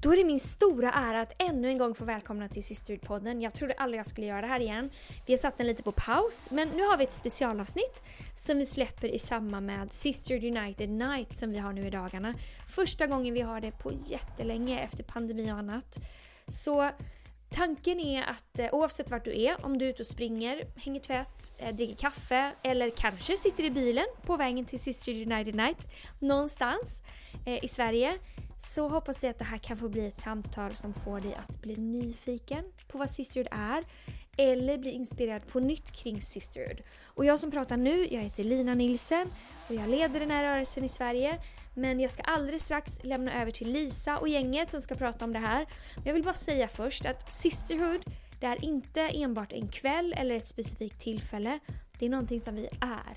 Då är det min stora ära att ännu en gång få välkomna till Sisterhood-podden. Jag trodde aldrig jag skulle göra det här igen. Vi har satt den lite på paus, men nu har vi ett specialavsnitt som vi släpper i samband med Sisterhood United Night som vi har nu i dagarna. Första gången vi har det på jättelänge efter pandemi och annat. Så Tanken är att eh, oavsett vart du är, om du är ute och springer, hänger tvätt, eh, dricker kaffe eller kanske sitter i bilen på vägen till Sister United Night någonstans eh, i Sverige så hoppas vi att det här kan få bli ett samtal som får dig att bli nyfiken på vad Sisterhood är eller bli inspirerad på nytt kring Sisterhood. Och jag som pratar nu, jag heter Lina Nilsen och jag leder den här rörelsen i Sverige. Men jag ska alldeles strax lämna över till Lisa och gänget som ska prata om det här. Men jag vill bara säga först att Sisterhood, det är inte enbart en kväll eller ett specifikt tillfälle. Det är någonting som vi är.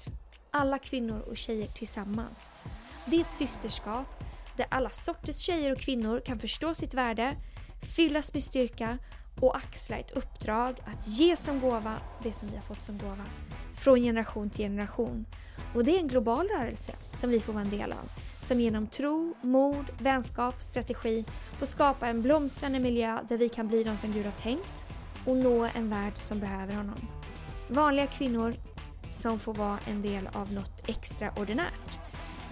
Alla kvinnor och tjejer tillsammans. Det är ett systerskap där alla sorters tjejer och kvinnor kan förstå sitt värde, fyllas med styrka och axla ett uppdrag att ge som gåva det som vi har fått som gåva. Från generation till generation. Och det är en global rörelse som vi får vara en del av. Som genom tro, mod, vänskap, strategi får skapa en blomstrande miljö där vi kan bli de som Gud har tänkt och nå en värld som behöver honom. Vanliga kvinnor som får vara en del av något extraordinärt.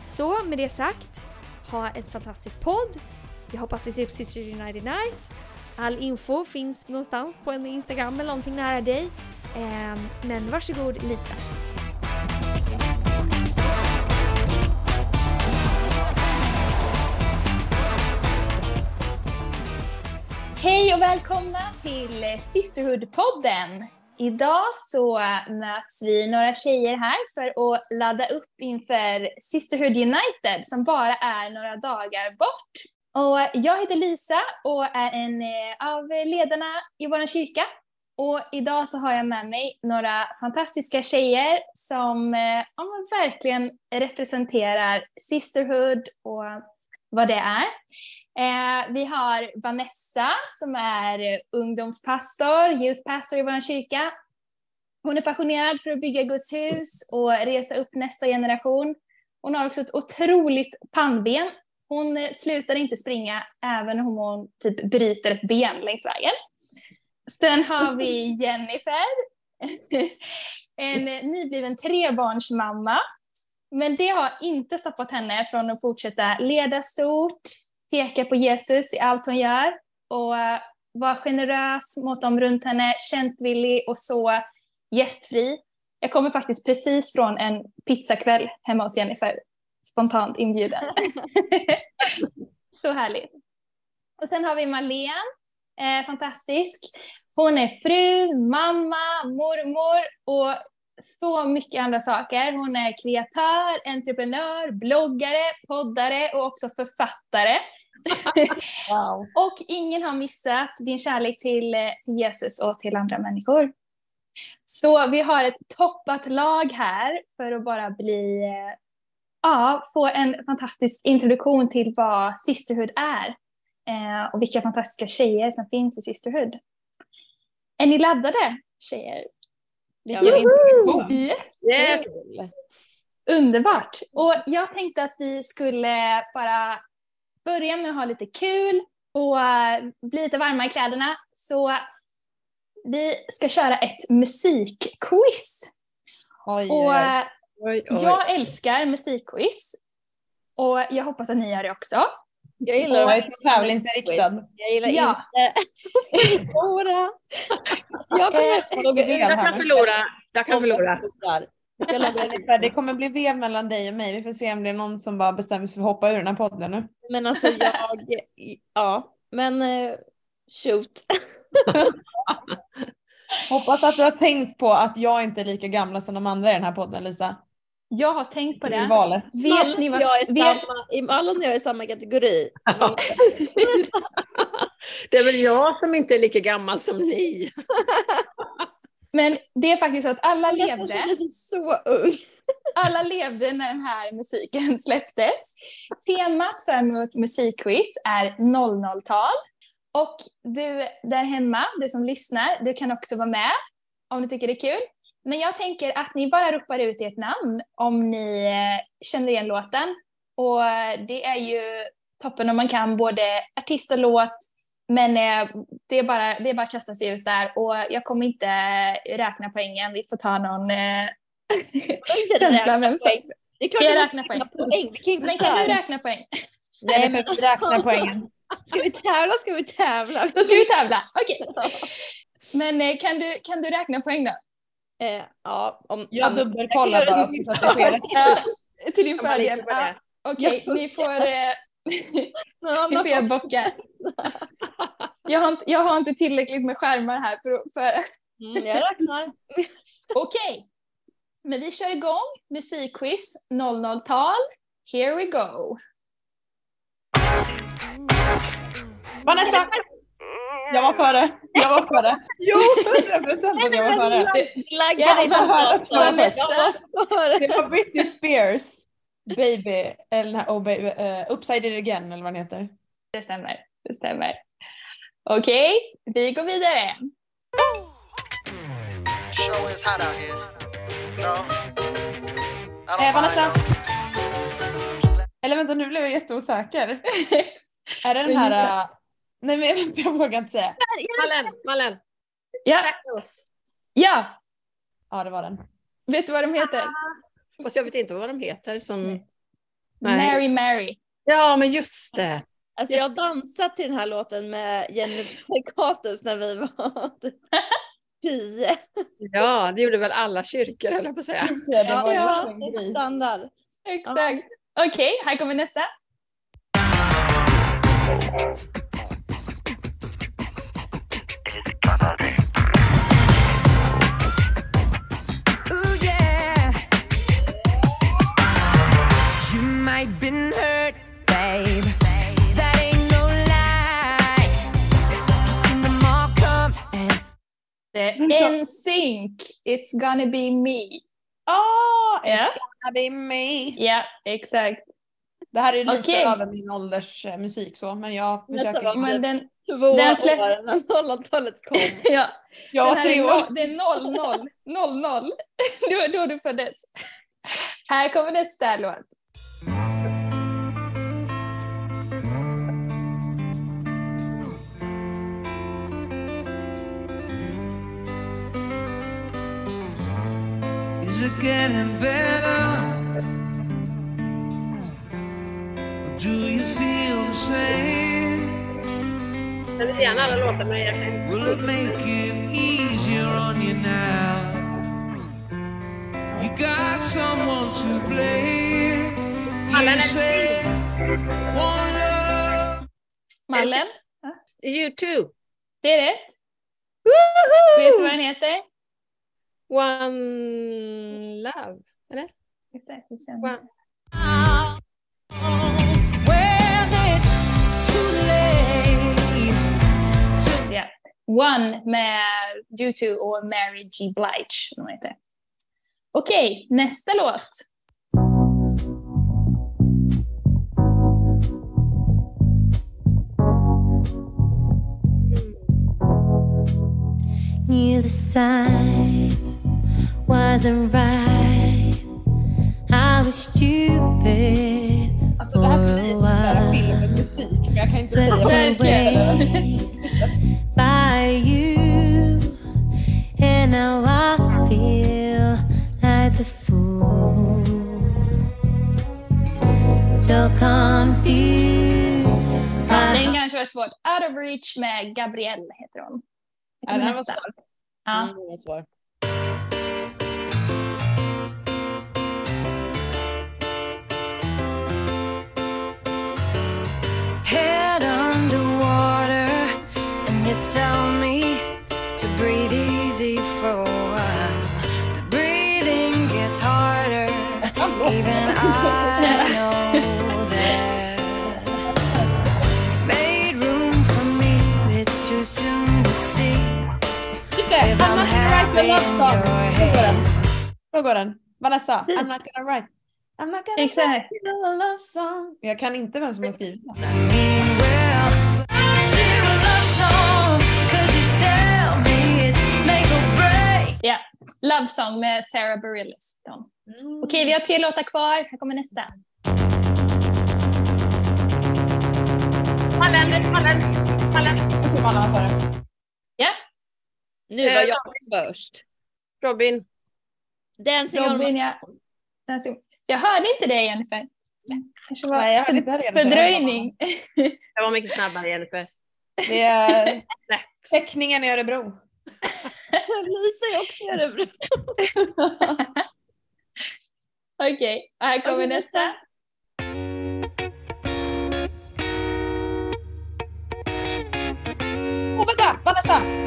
Så med det sagt, ha en fantastisk podd. Jag hoppas vi ses på Sister United Night. All info finns någonstans på en Instagram eller någonting nära dig. Ehm, men varsågod Lisa. Hej och välkomna till Sisterhood-podden. Idag så möts vi några tjejer här för att ladda upp inför Sisterhood United som bara är några dagar bort. Och jag heter Lisa och är en eh, av ledarna i vår kyrka. Och idag så har jag med mig några fantastiska tjejer som eh, ja, verkligen representerar Sisterhood och vad det är. Eh, vi har Vanessa som är ungdomspastor, youth pastor i vår kyrka. Hon är passionerad för att bygga Guds hus och resa upp nästa generation. Hon har också ett otroligt pannben. Hon slutar inte springa även om hon typ bryter ett ben längs vägen. Sen har vi Jennifer, en nybliven trebarnsmamma. Men det har inte stoppat henne från att fortsätta leda stort, peka på Jesus i allt hon gör och eh, vara generös mot dem runt henne, tjänstvillig och så gästfri. Jag kommer faktiskt precis från en pizzakväll hemma hos Jennifer, spontant inbjuden. så härligt. Och sen har vi Marlene, eh, fantastisk. Hon är fru, mamma, mormor och så mycket andra saker. Hon är kreatör, entreprenör, bloggare, poddare och också författare. Wow. och ingen har missat din kärlek till, eh, till Jesus och till andra människor. Så vi har ett toppat lag här för att bara bli, eh, ja, få en fantastisk introduktion till vad Sisterhood är eh, och vilka fantastiska tjejer som finns i Sisterhood. Är ni laddade tjejer? Ja, yes. yes. Underbart! Och jag tänkte att vi skulle bara börja med att ha lite kul och eh, bli lite varma i kläderna. Så vi ska köra ett musikquiz. Oj, och oj, oj. Jag älskar musikquiz. Och jag hoppas att ni gör det också. Jag gillar Jag är så tävlingsinriktad. Jag gillar Ja. inte förlora. Jag Eh, Jag kan förlora. Jag kan förlora. Jag lovar. Det kommer bli vev mellan dig och mig. Vi får se om det är någon som bara bestämmer sig för att hoppa ur den här podden nu. Men alltså jag, ja, men eh, shoot. Hoppas att du har tänkt på att jag inte är lika gamla som de andra i den här podden Lisa. Jag har tänkt på I det. valet. Vet ni vad... jag är Vet, samma, Malin och jag är i samma kategori. Det är väl jag som inte är lika gammal som ni. Men det är faktiskt så att alla Jag levde. så ung. Alla levde när den här musiken släpptes. Temat för vårt musikquiz är 00-tal. Och du där hemma, du som lyssnar, du kan också vara med om du tycker det är kul. Men jag tänker att ni bara ropar ut ert namn om ni eh, känner igen låten. Och det är ju toppen om man kan både artist och låt. Men eh, det, är bara, det är bara att kasta sig ut där och jag kommer inte räkna poängen. Vi får ta någon eh, känsla. Vem som... Det är Ska jag räkna poäng? poäng. Kan Men kan du räkna poäng? Nej, men räkna poängen. Ska vi tävla ska vi tävla. Då ska vi tävla. Okej. Men eh, kan, du, kan du räkna poäng då? Eh, ja, om, Jag dubbelkollar bara göra så att det sker till din fördel. Okej, ni får, eh, annan får göra bockar. Jag har, inte, jag har inte tillräckligt med skärmar här för, för Mm, jag räknar. Okej, men vi kör igång. Musikquiz 00-tal. Here we go. Vanessa! Jag var före. Jag var före. Jo, 100 procent att jag var före. Laggar dig Ja, på Vanessa. Vanessa, före. Det var Britney Spears Baby, eller oh baby, uh, Upside It Again eller vad den heter. det stämmer. Det stämmer. Okej, vi går vidare. Show is hot out here. No. I don't Eh, Vanessa. Eller vänta nu blev jag jätteosäker. Är det den här... Uh, nej men vänta, jag vågar inte säga. Malin, Malin. Ja, ja, Ja det var den. vet du vad de heter? Fast jag vet inte vad de heter som... Nej. Mary Mary. Ja, men just det. Alltså jag har dansat till den här låten med Jennifer Carters när vi var tio. Ja, det gjorde väl alla kyrkor, höll jag på att säga. Ja, det var ju Ja, det är standard. Exakt. Okej, här kommer nästa. Might been hurt, babe. That ain't no lie. Seen them all come and Det är NSYNC, It's gonna be me. Ja, it's gonna be me. ja exakt. Det här är lite Okej. över min ålders eh, musik så, men jag Nästa försöker. var- Men den, Två Den släpp- år när 00-talet kom. ja, Jag här tre är år. noll, det är 00, 00. Det var då du föddes. Här kommer nästa låt. Is it getting better? Or do you feel the same? Jag vill gärna alla låtar, men jag kan inte. Will it make it easier on you now? You got someone to blame. You say one love. Mallen, YouTube. det är rätt. Vet du vad den heter? One Love. Exakt, vi ser. One. When it's too late to Ja. One med U2 och Mary G. Blige. som hon heter. Okej, nästa låt. Knew the signs wasn't right. I was stupid Alltså det här for blir a bara while. film med musik, men jag kan inte säga Swept away by you, and now I feel like the fool. So confused. by Den kanske var svårt. Out of reach med Gabrielle heter hon. Ja, den här var svår. Ja. Mm, var svår. Your Så går den. Så går den. Vanessa, Precis. I'm not gonna write. I'm not gonna Exakt. write a love song. Jag kan inte vem som har skrivit den. Ja. Love Song med Sarah Bareilles. hon. Okej, vi har tre låtar kvar. Här kommer nästa. Jag tror Mallen var före. Nu var Eh, jag först. Robin. Dancing on Robin, jag, jag hörde inte det Jennifer. Kanske var Nej, jag hörde inte för, det. fördröjning. Jag var mycket snabbare Jennifer. Det är teckningen i Örebro. Lisa är också i Örebro. Okej, här kommer nästa. Åh vänta, Vanessa!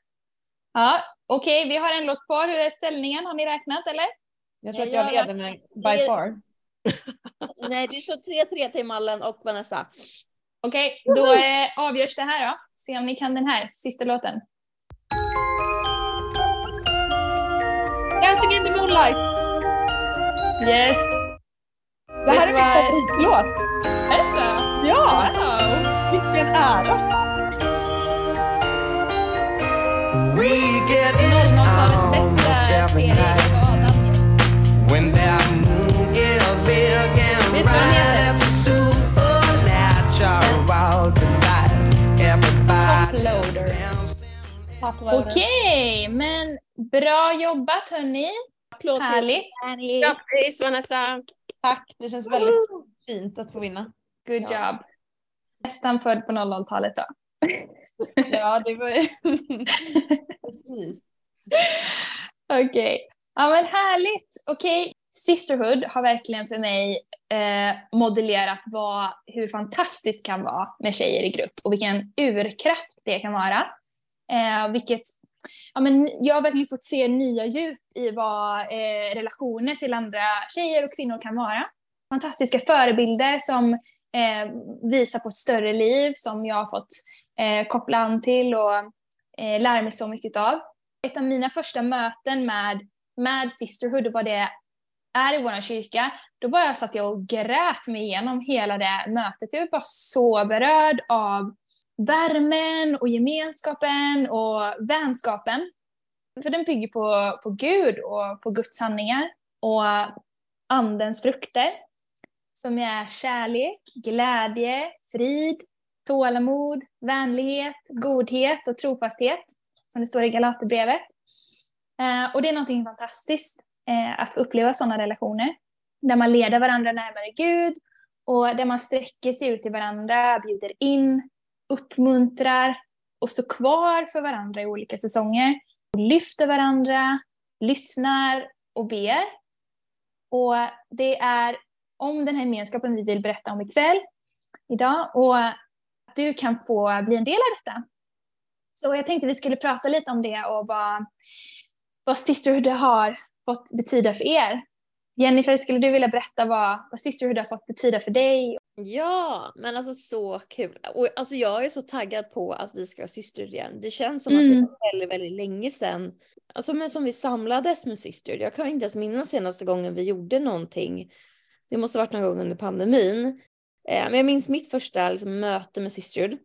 Ja, okej, vi har en låt kvar. Hur är ställningen? Har ni räknat eller? Jag tror att jag leder med by det- far. Nej, det står 3-3 till Mallen och Vanessa. Okej, då eh, avgörs det här då. Se om ni kan den här, sista låten. Dancing in the moonlight. Yes! Det här Vet är min favoritlåt. Är det så? Ja, Wow! vilken ära. We get it 00-talets almost bästa every night. when that moon is big and bright. heter? It's a supernatural delight. Everybody Uploader. dancing. Okej, men bra jobbat hörni. Applåd till Härligt. Annie. Grattis Vanessa. Tack, det känns väldigt fint att få vinna. Good job. Nästan född på 00-talet då. Ja, det var ju... Precis. Okej. Ja men härligt. Okej. Sisterhood har verkligen för mig eh, modellerat vad, hur fantastiskt kan vara med tjejer i grupp och vilken urkraft det kan vara. Eh, vilket, ja, men jag har verkligen fått se nya djup i vad eh, relationer till andra tjejer och kvinnor kan vara. Fantastiska förebilder som eh, visar på ett större liv som jag har fått eh, koppla an till och eh, lära mig så mycket av ett av mina första möten med, med Sisterhood och vad det är i vår kyrka, då bara satt jag och grät mig igenom hela det mötet. Jag var bara så berörd av värmen och gemenskapen och vänskapen. För den bygger på, på Gud och på Guds sanningar och andens frukter. Som är kärlek, glädje, frid, tålamod, vänlighet, godhet och trofasthet som det står i Galaterbrevet. Eh, och det är någonting fantastiskt eh, att uppleva sådana relationer. Där man leder varandra närmare Gud och där man sträcker sig ut till varandra, bjuder in, uppmuntrar och står kvar för varandra i olika säsonger. Och lyfter varandra, lyssnar och ber. Och det är om den här gemenskapen vi vill berätta om ikväll, idag. Och du kan få bli en del av detta. Så jag tänkte vi skulle prata lite om det och vad, vad Sisterhood har fått betyda för er. Jennifer, skulle du vilja berätta vad, vad Sisterhood har fått betyda för dig? Ja, men alltså så kul. Och alltså jag är så taggad på att vi ska vara syster igen. Det känns som Mm. att det var väldigt, väldigt länge sedan. Alltså men som vi samlades med syster. Jag kan inte ens minnas senaste gången vi gjorde någonting. Det måste ha varit någon gång under pandemin. Eh, men jag minns mitt första liksom, möte med Sisterhood.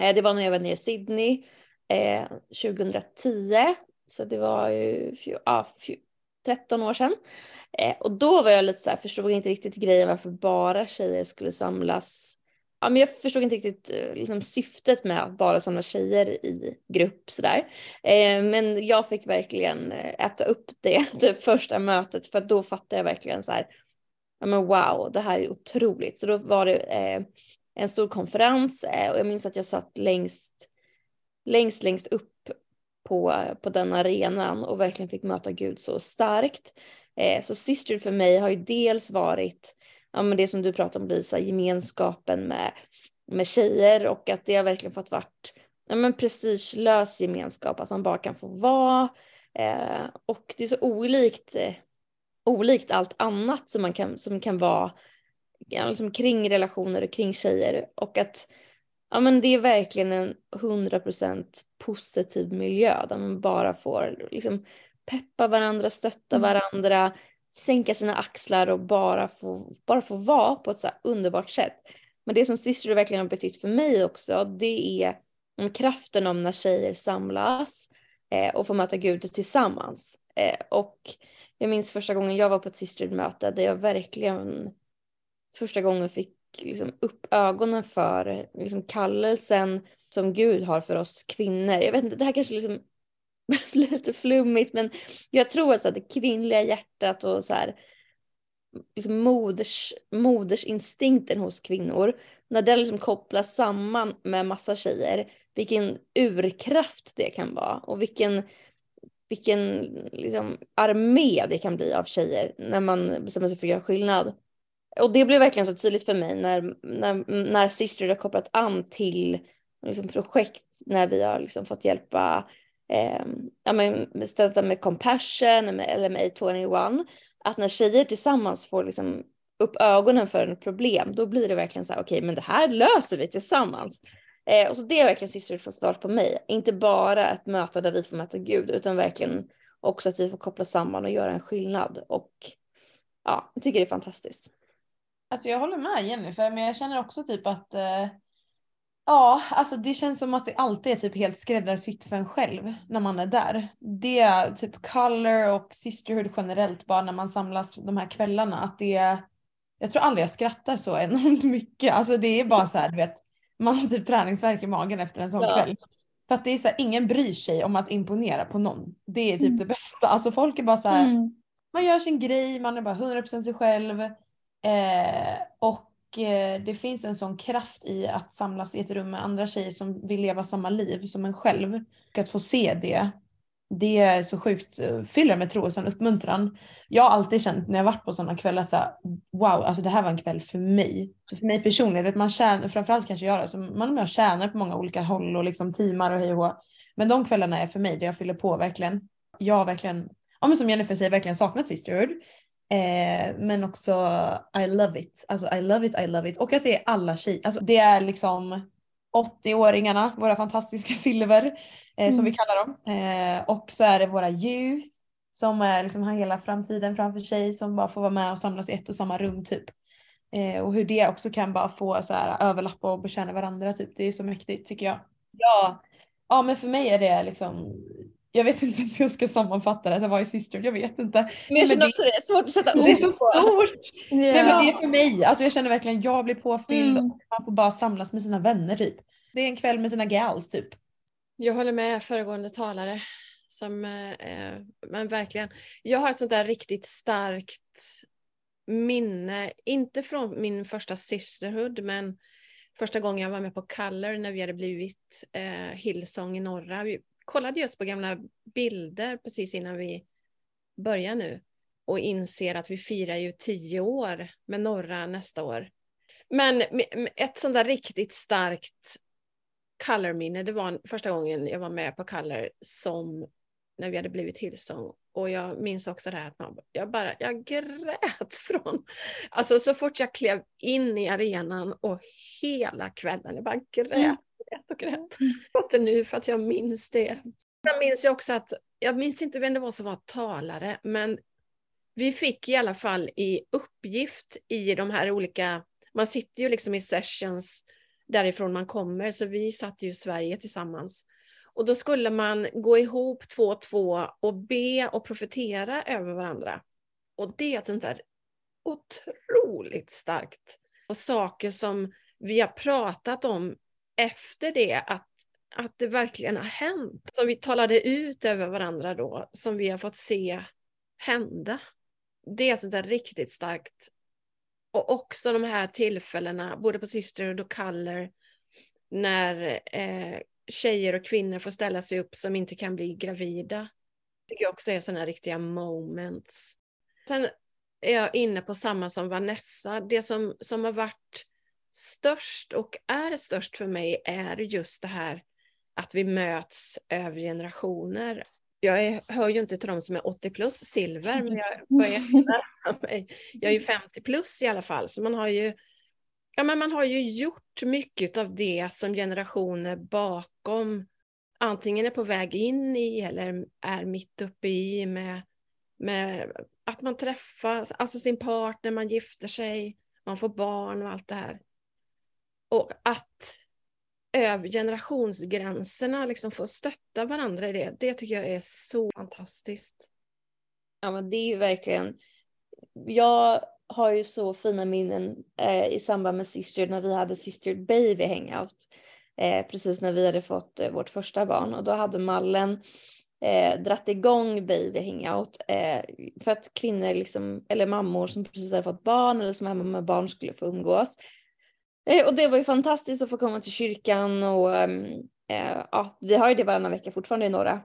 Eh, det var när jag var nere i Sydney eh, 2010. Så det var ju fj- ja, fj- 13 år sedan. Eh, och då var jag lite så här, förstod inte riktigt grejen varför bara tjejer skulle samlas. Ja, men jag förstod inte riktigt eh, liksom, syftet med att bara samla tjejer i grupp sådär. Eh, men jag fick verkligen äta upp det, det första mötet för då fattade jag verkligen så här, ja men wow, det här är otroligt. Så då var det eh, en stor konferens eh, och jag minns att jag satt längst, längst, längst upp på, på den arenan och verkligen fick möta Gud så starkt. Eh, så Sister för mig har ju dels varit ja, men det som du pratade om Lisa, gemenskapen med, med tjejer och att det har verkligen fått varit ja, men prestigelös gemenskap, att man bara kan få vara. Eh, och det är så olikt, eh, olikt allt annat som, man kan, som kan vara liksom kring relationer och kring tjejer och att ja men det är verkligen en 100% positiv miljö där man bara får liksom peppa varandra, stötta varandra, sänka sina axlar och bara få, bara få vara på ett så underbart sätt. Men det som Sisterhood verkligen har betytt för mig också, det är om kraften om när tjejer samlas eh, och får möta Gud tillsammans. Eh, och jag minns första gången jag var på ett Sisterhood-möte där jag verkligen första gången fick liksom upp ögonen för liksom kallelsen som Gud har för oss kvinnor. Jag vet inte, det här kanske liksom blir lite flummigt men jag tror alltså att det kvinnliga hjärtat och så här liksom moders, modersinstinkten hos kvinnor, när den liksom kopplas samman med massa tjejer, vilken urkraft det kan vara och vilken, vilken liksom armé det kan bli av tjejer när man bestämmer sig för att göra skillnad. Och det blev verkligen så tydligt för mig när, när, när Sister har kopplat an till liksom, projekt när vi har liksom, fått hjälpa eh, ja, men, stötta med compassion med, eller med A21 att när tjejer tillsammans får liksom upp ögonen för ett problem, då blir det verkligen så här, okej, okay, men det här löser vi tillsammans. Eh, och så det är verkligen Sisterhood från start på mig. Inte bara ett möte där vi får möta Gud, utan verkligen också att vi får koppla samman och göra en skillnad. Och ja, jag tycker det är fantastiskt. Alltså jag håller med Jennifer, men jag känner också typ att eh, ja, alltså det känns som att det alltid är typ helt skräddarsytt för en själv när man är där. Det är typ color och sisterhood generellt bara när man samlas de här kvällarna att det är, jag tror aldrig jag skrattar så enormt mycket. Alltså det är bara så här, du vet, man har typ träningsvärk i magen efter en sån Ja. kväll. För att det är så här, ingen bryr sig om att imponera på någon. Det är typ det bästa. Alltså folk är bara så här, Mm. man gör sin grej, man är bara 100% sig själv. Eh, och eh, det finns en sån kraft i att samlas i ett rum med andra tjejer som vill leva samma liv som en själv. Och att få se det, det är så sjukt, eh, fyller med tro och sån uppmuntran. Jag har alltid känt när jag varit på sådana kvällar att så här, wow, alltså det här var en kväll för mig. Så för mig personligen, vet, man tjänar, framförallt kanske jag då, så man är med och tjänar på många olika håll och liksom teamar och hej och hå. Men de kvällarna är för mig det jag fyller på verkligen. Jag har verkligen, ja men som Jennifer säger, verkligen saknat Sisterhood. Eh, men också I love it. Alltså I love it, I love it. Och att det är alla tjejer. Alltså det är liksom 80-åringarna, våra fantastiska silver eh, som vi kallar dem. Eh, och så är det våra youth som är, liksom, har hela framtiden framför sig som bara får vara med och samlas i ett och samma rum typ. Eh, och hur det också kan bara få så här, överlappa och betjäna varandra typ. Det är så mäktigt tycker jag. Ja, ja men för mig är det liksom jag vet inte hur jag ska sammanfatta det, vad är syster? Jag vet inte. Men jag känner det- också det är svårt att sätta Det är ord så på. stort! Nej men det är för mig. Alltså jag känner verkligen jag blir påfylld Mm. och man får bara samlas med sina vänner typ. Det är en kväll med sina gals typ. Jag håller med föregående talare. Som, eh, men verkligen. Jag har ett sånt där riktigt starkt minne, inte från min första sisterhood, men första gången jag var med på Color när vi hade blivit eh, Hillsong i norra. Vi kollade just på gamla bilder precis innan vi börjar nu och inser att vi firar ju tio år med norra nästa år. Men ett sånt där riktigt starkt Color-minne, det var första gången jag var med på Color som när vi hade blivit Hillsong. Och jag minns också det här att man, jag bara, jag grät från, alltså så fort jag klev in i arenan och hela kvällen, jag bara grät, grät och grät. Jag gråter nu för att jag minns det. Jag minns ju också att, jag minns inte vem det var som var talare, men vi fick i alla fall i uppgift i de här olika, man sitter ju liksom i sessions därifrån man kommer, så vi satt ju i Sverige tillsammans. Och då skulle man gå ihop två och två och be och profetera över varandra. Och det är ett sånt där otroligt starkt. Och saker som vi har pratat om efter det, att, att det verkligen har hänt. Som vi talade ut över varandra då, som vi har fått se hända. Det är sånt där riktigt starkt. Och också de här tillfällena, både på Sisterhood och Color, när eh, tjejer och kvinnor får ställa sig upp som inte kan bli gravida. tycker jag också är sådana riktiga moments. Sen är jag inne på samma som Vanessa. Det som, som har varit störst och är störst för mig är just det här att vi möts över generationer. Jag är, hör ju inte till de som är 80 plus silver, men jag börjar mig. Jag är ju 50 plus i alla fall, så man har ju ja, men man har ju gjort mycket av det som generationer bakom antingen är på väg in i eller är mitt uppe i med, med att man träffar alltså sin partner, man gifter sig, man får barn och allt det här. Och att över generationsgränserna liksom få stötta varandra i det, det tycker jag är så fantastiskt. Ja men det är ju verkligen. Jag har ju så fina minnen eh, i samband med Sister när vi hade Sister Baby Hangout. Eh, precis när vi hade fått eh, vårt första barn och då hade Mallen eh, dratt igång Baby Hangout eh, för att kvinnor liksom, eller mammor som precis hade fått barn eller som är hemma med barn skulle få umgås. Eh, och det var ju fantastiskt att få komma till kyrkan och ehm, eh, ja, vi har ju det varannan vecka fortfarande i norra.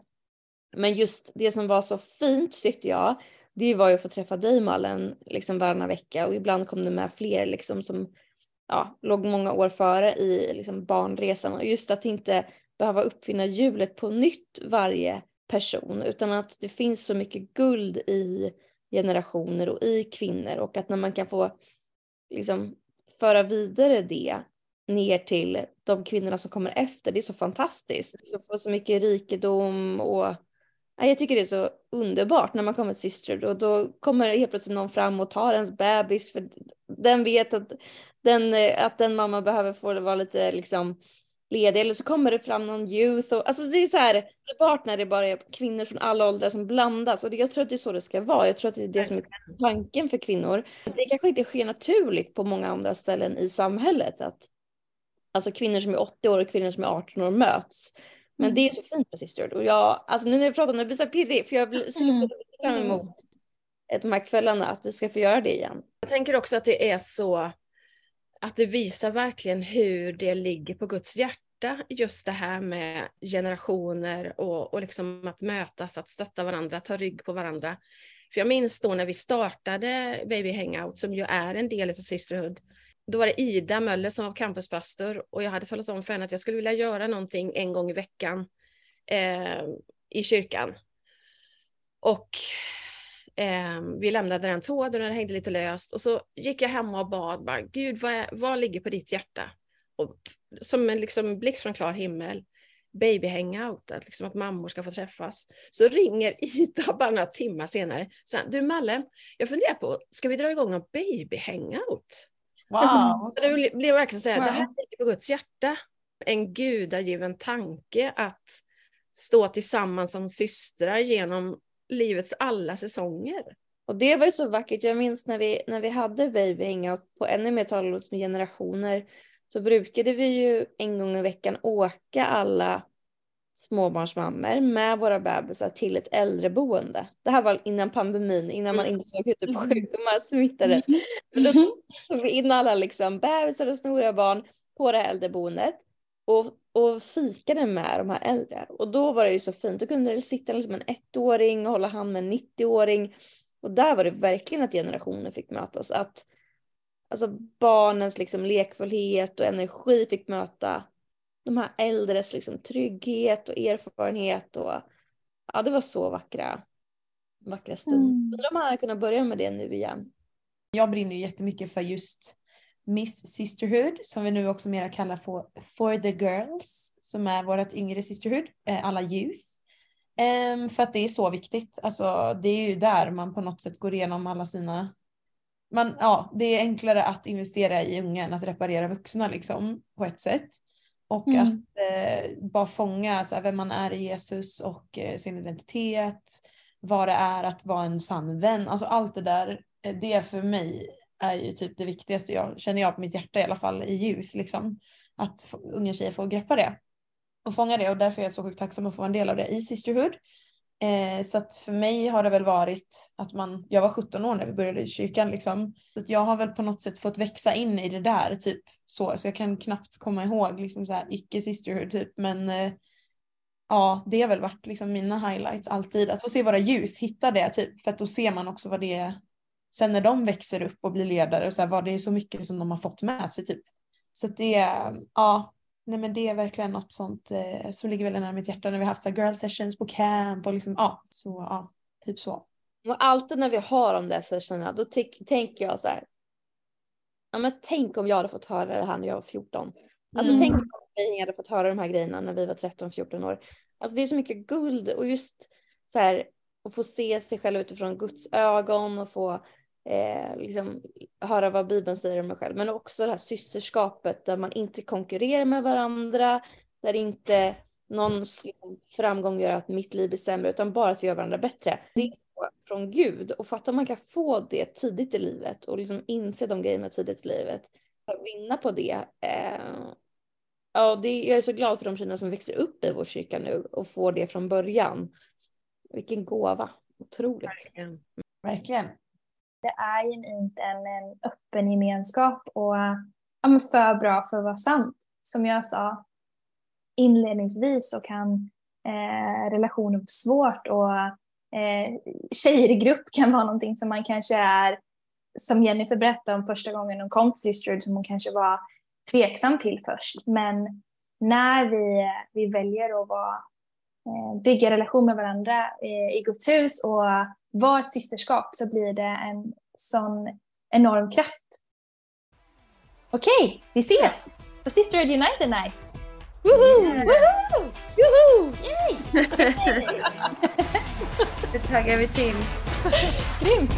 Men just det som var så fint tyckte jag, det var ju att få träffa dig Malin liksom varannan vecka. Och ibland kom det med fler liksom som ja, låg många år före i liksom barnresan. Och just att inte behöva uppfinna hjulet på nytt varje person utan att det finns så mycket guld i generationer och i kvinnor. Och att när man kan få liksom föra vidare det ner till de kvinnorna som kommer efter. Det är så fantastiskt. att få så mycket rikedom och jag tycker det är så underbart när man kommer till Sister och då kommer helt plötsligt någon fram och tar ens bebis för den vet att den, eh, att den mamma behöver få vara lite liksom ledig eller så kommer det fram någon youth och alltså det är så här underbart när det bara är kvinnor från alla åldrar som blandas och det, jag tror att det är så det ska vara. Jag tror att det är det som är tanken för kvinnor. Det kanske inte sker naturligt på många andra ställen i samhället att alltså kvinnor som är 80 år och kvinnor som är 18 år möts. Men det är så fint med Sisterhood och jag, alltså nu när jag pratar om det blir så här pirrig för jag blir ser så fram emot de här kvällarna att vi ska få göra det igen. Jag tänker också att det är så att det visar verkligen hur det ligger på Guds hjärta, just det här med generationer och, och liksom att mötas, att stötta varandra, ta rygg på varandra. För jag minns då när vi startade Baby Hangout, som ju är en del av Sisterhood, då var det Ida Möller som var campuspastor och jag hade talat om för henne att jag skulle vilja göra någonting en gång i veckan eh, i kyrkan. Och eh, vi lämnade den tråden och den hängde lite löst och så gick jag hem och bad, bara, Gud vad, är, vad ligger på ditt hjärta? Och som en liksom blixt från klar himmel, baby hangout, att, liksom att mammor ska få träffas. Så ringer Ida bara några timmar senare, så du Malle, jag funderar på, ska vi dra igång någon baby hangout? Wow. Det blev verkligen så här, Wow. det här ligger på Guds hjärta. En gudagiven tanke att stå tillsammans som systrar genom livets alla säsonger. Och det var ju så vackert. Jag minns när vi, när vi hade Baby Hangout på ännu mer talat med generationer så brukade vi ju en gång i veckan åka alla småbarnsmammor med våra bebisar till ett äldreboende. Det här var innan pandemin, innan man insåg hur typ sjukdomar smittades. Men då tog vi in alla liksom bebisar och snoriga barn på det här äldreboendet och, och fikade med de här äldre. Och då var det ju så fint. Då kunde det sitta liksom en ettåring och hålla hand med en 90-åring. Och där var det verkligen att generationer fick mötas. Att alltså barnens liksom lekfullhet och energi fick möta de här äldres liksom trygghet och erfarenhet. Och, ja, det var så vackra, vackra stunder. Undrar om man hade kunnat börja med det nu igen. Jag brinner ju jättemycket för just Miss Sisterhood som vi nu också mera kallar för For the Girls som är vårt yngre Sisterhood, eh, alla youth. Ehm, för att det är så viktigt. Alltså, det är ju där man på något sätt går igenom alla sina... Man, ja, det är enklare att investera i unga än att reparera vuxna liksom, på ett sätt. Och Mm. att eh, bara fånga så här, vem man är i Jesus och eh, sin identitet. Vad det är att vara en sann vän. Alltså allt det där, eh, det för mig är ju typ det viktigaste jag känner jag på mitt hjärta i alla fall i youth. Liksom. Att unga tjejer får greppa det och fånga det och därför är jag så sjukt tacksam att få vara en del av det i Sisterhood. Eh, så att för mig har det väl varit att man, jag var 17 år när vi började i kyrkan liksom. Så att jag har väl på något sätt fått växa in i det där typ så. Så jag kan knappt komma ihåg liksom så här icke Sisterhood typ men eh, ja det har väl varit liksom mina highlights alltid. Att få se våra youth hitta det typ för att då ser man också vad det är sen när de växer upp och blir ledare och så här, vad det är så mycket som de har fått med sig typ. Så att det ja, nej men det är verkligen något sånt eh, som ligger väldigt nära mitt hjärta när vi har haft så här girl sessions på camp och liksom, ja, så ja, typ så. Och alltid när vi har de där sessionerna då tänker jag så här. ja men tänk om jag hade fått höra det här när jag var 14. Alltså Mm. tänk om vi hade fått höra de här grejerna när vi var 13-14 år. Alltså det är så mycket guld och just så här att få se sig själv utifrån Guds ögon och få eh, liksom höra vad Bibeln säger om mig själv. Men också det här systerskapet där man inte konkurrerar med varandra, där inte någons liksom, framgång gör att mitt liv blir sämre utan bara att vi gör varandra bättre. Det är så från Gud och fatta om man kan få det tidigt i livet och liksom inse de grejerna tidigt i livet. Att vinna på det. Eh, ja, det, jag är så glad för de tjejerna som växer upp i vår kyrka nu och får det från början. Vilken gåva. Otroligt. Verkligen. Det är genuint en, en öppen gemenskap och ja, för bra för att vara sant. Som jag sa inledningsvis så kan eh, relationer vara svårt och eh, tjejer i grupp kan vara någonting som man kanske är, som Jennifer berättade om första gången hon kom till Sisterhood, som hon kanske var tveksam till först. Men när vi, vi väljer att vara, eh, bygga relation med varandra eh, i Guds hus och vara ett systerskap så blir det en sån enorm kraft. Okej, vi ses på Sisterhood United Night! Woho! Woho! Woho! Yay! Det taggar vi till. Grymt!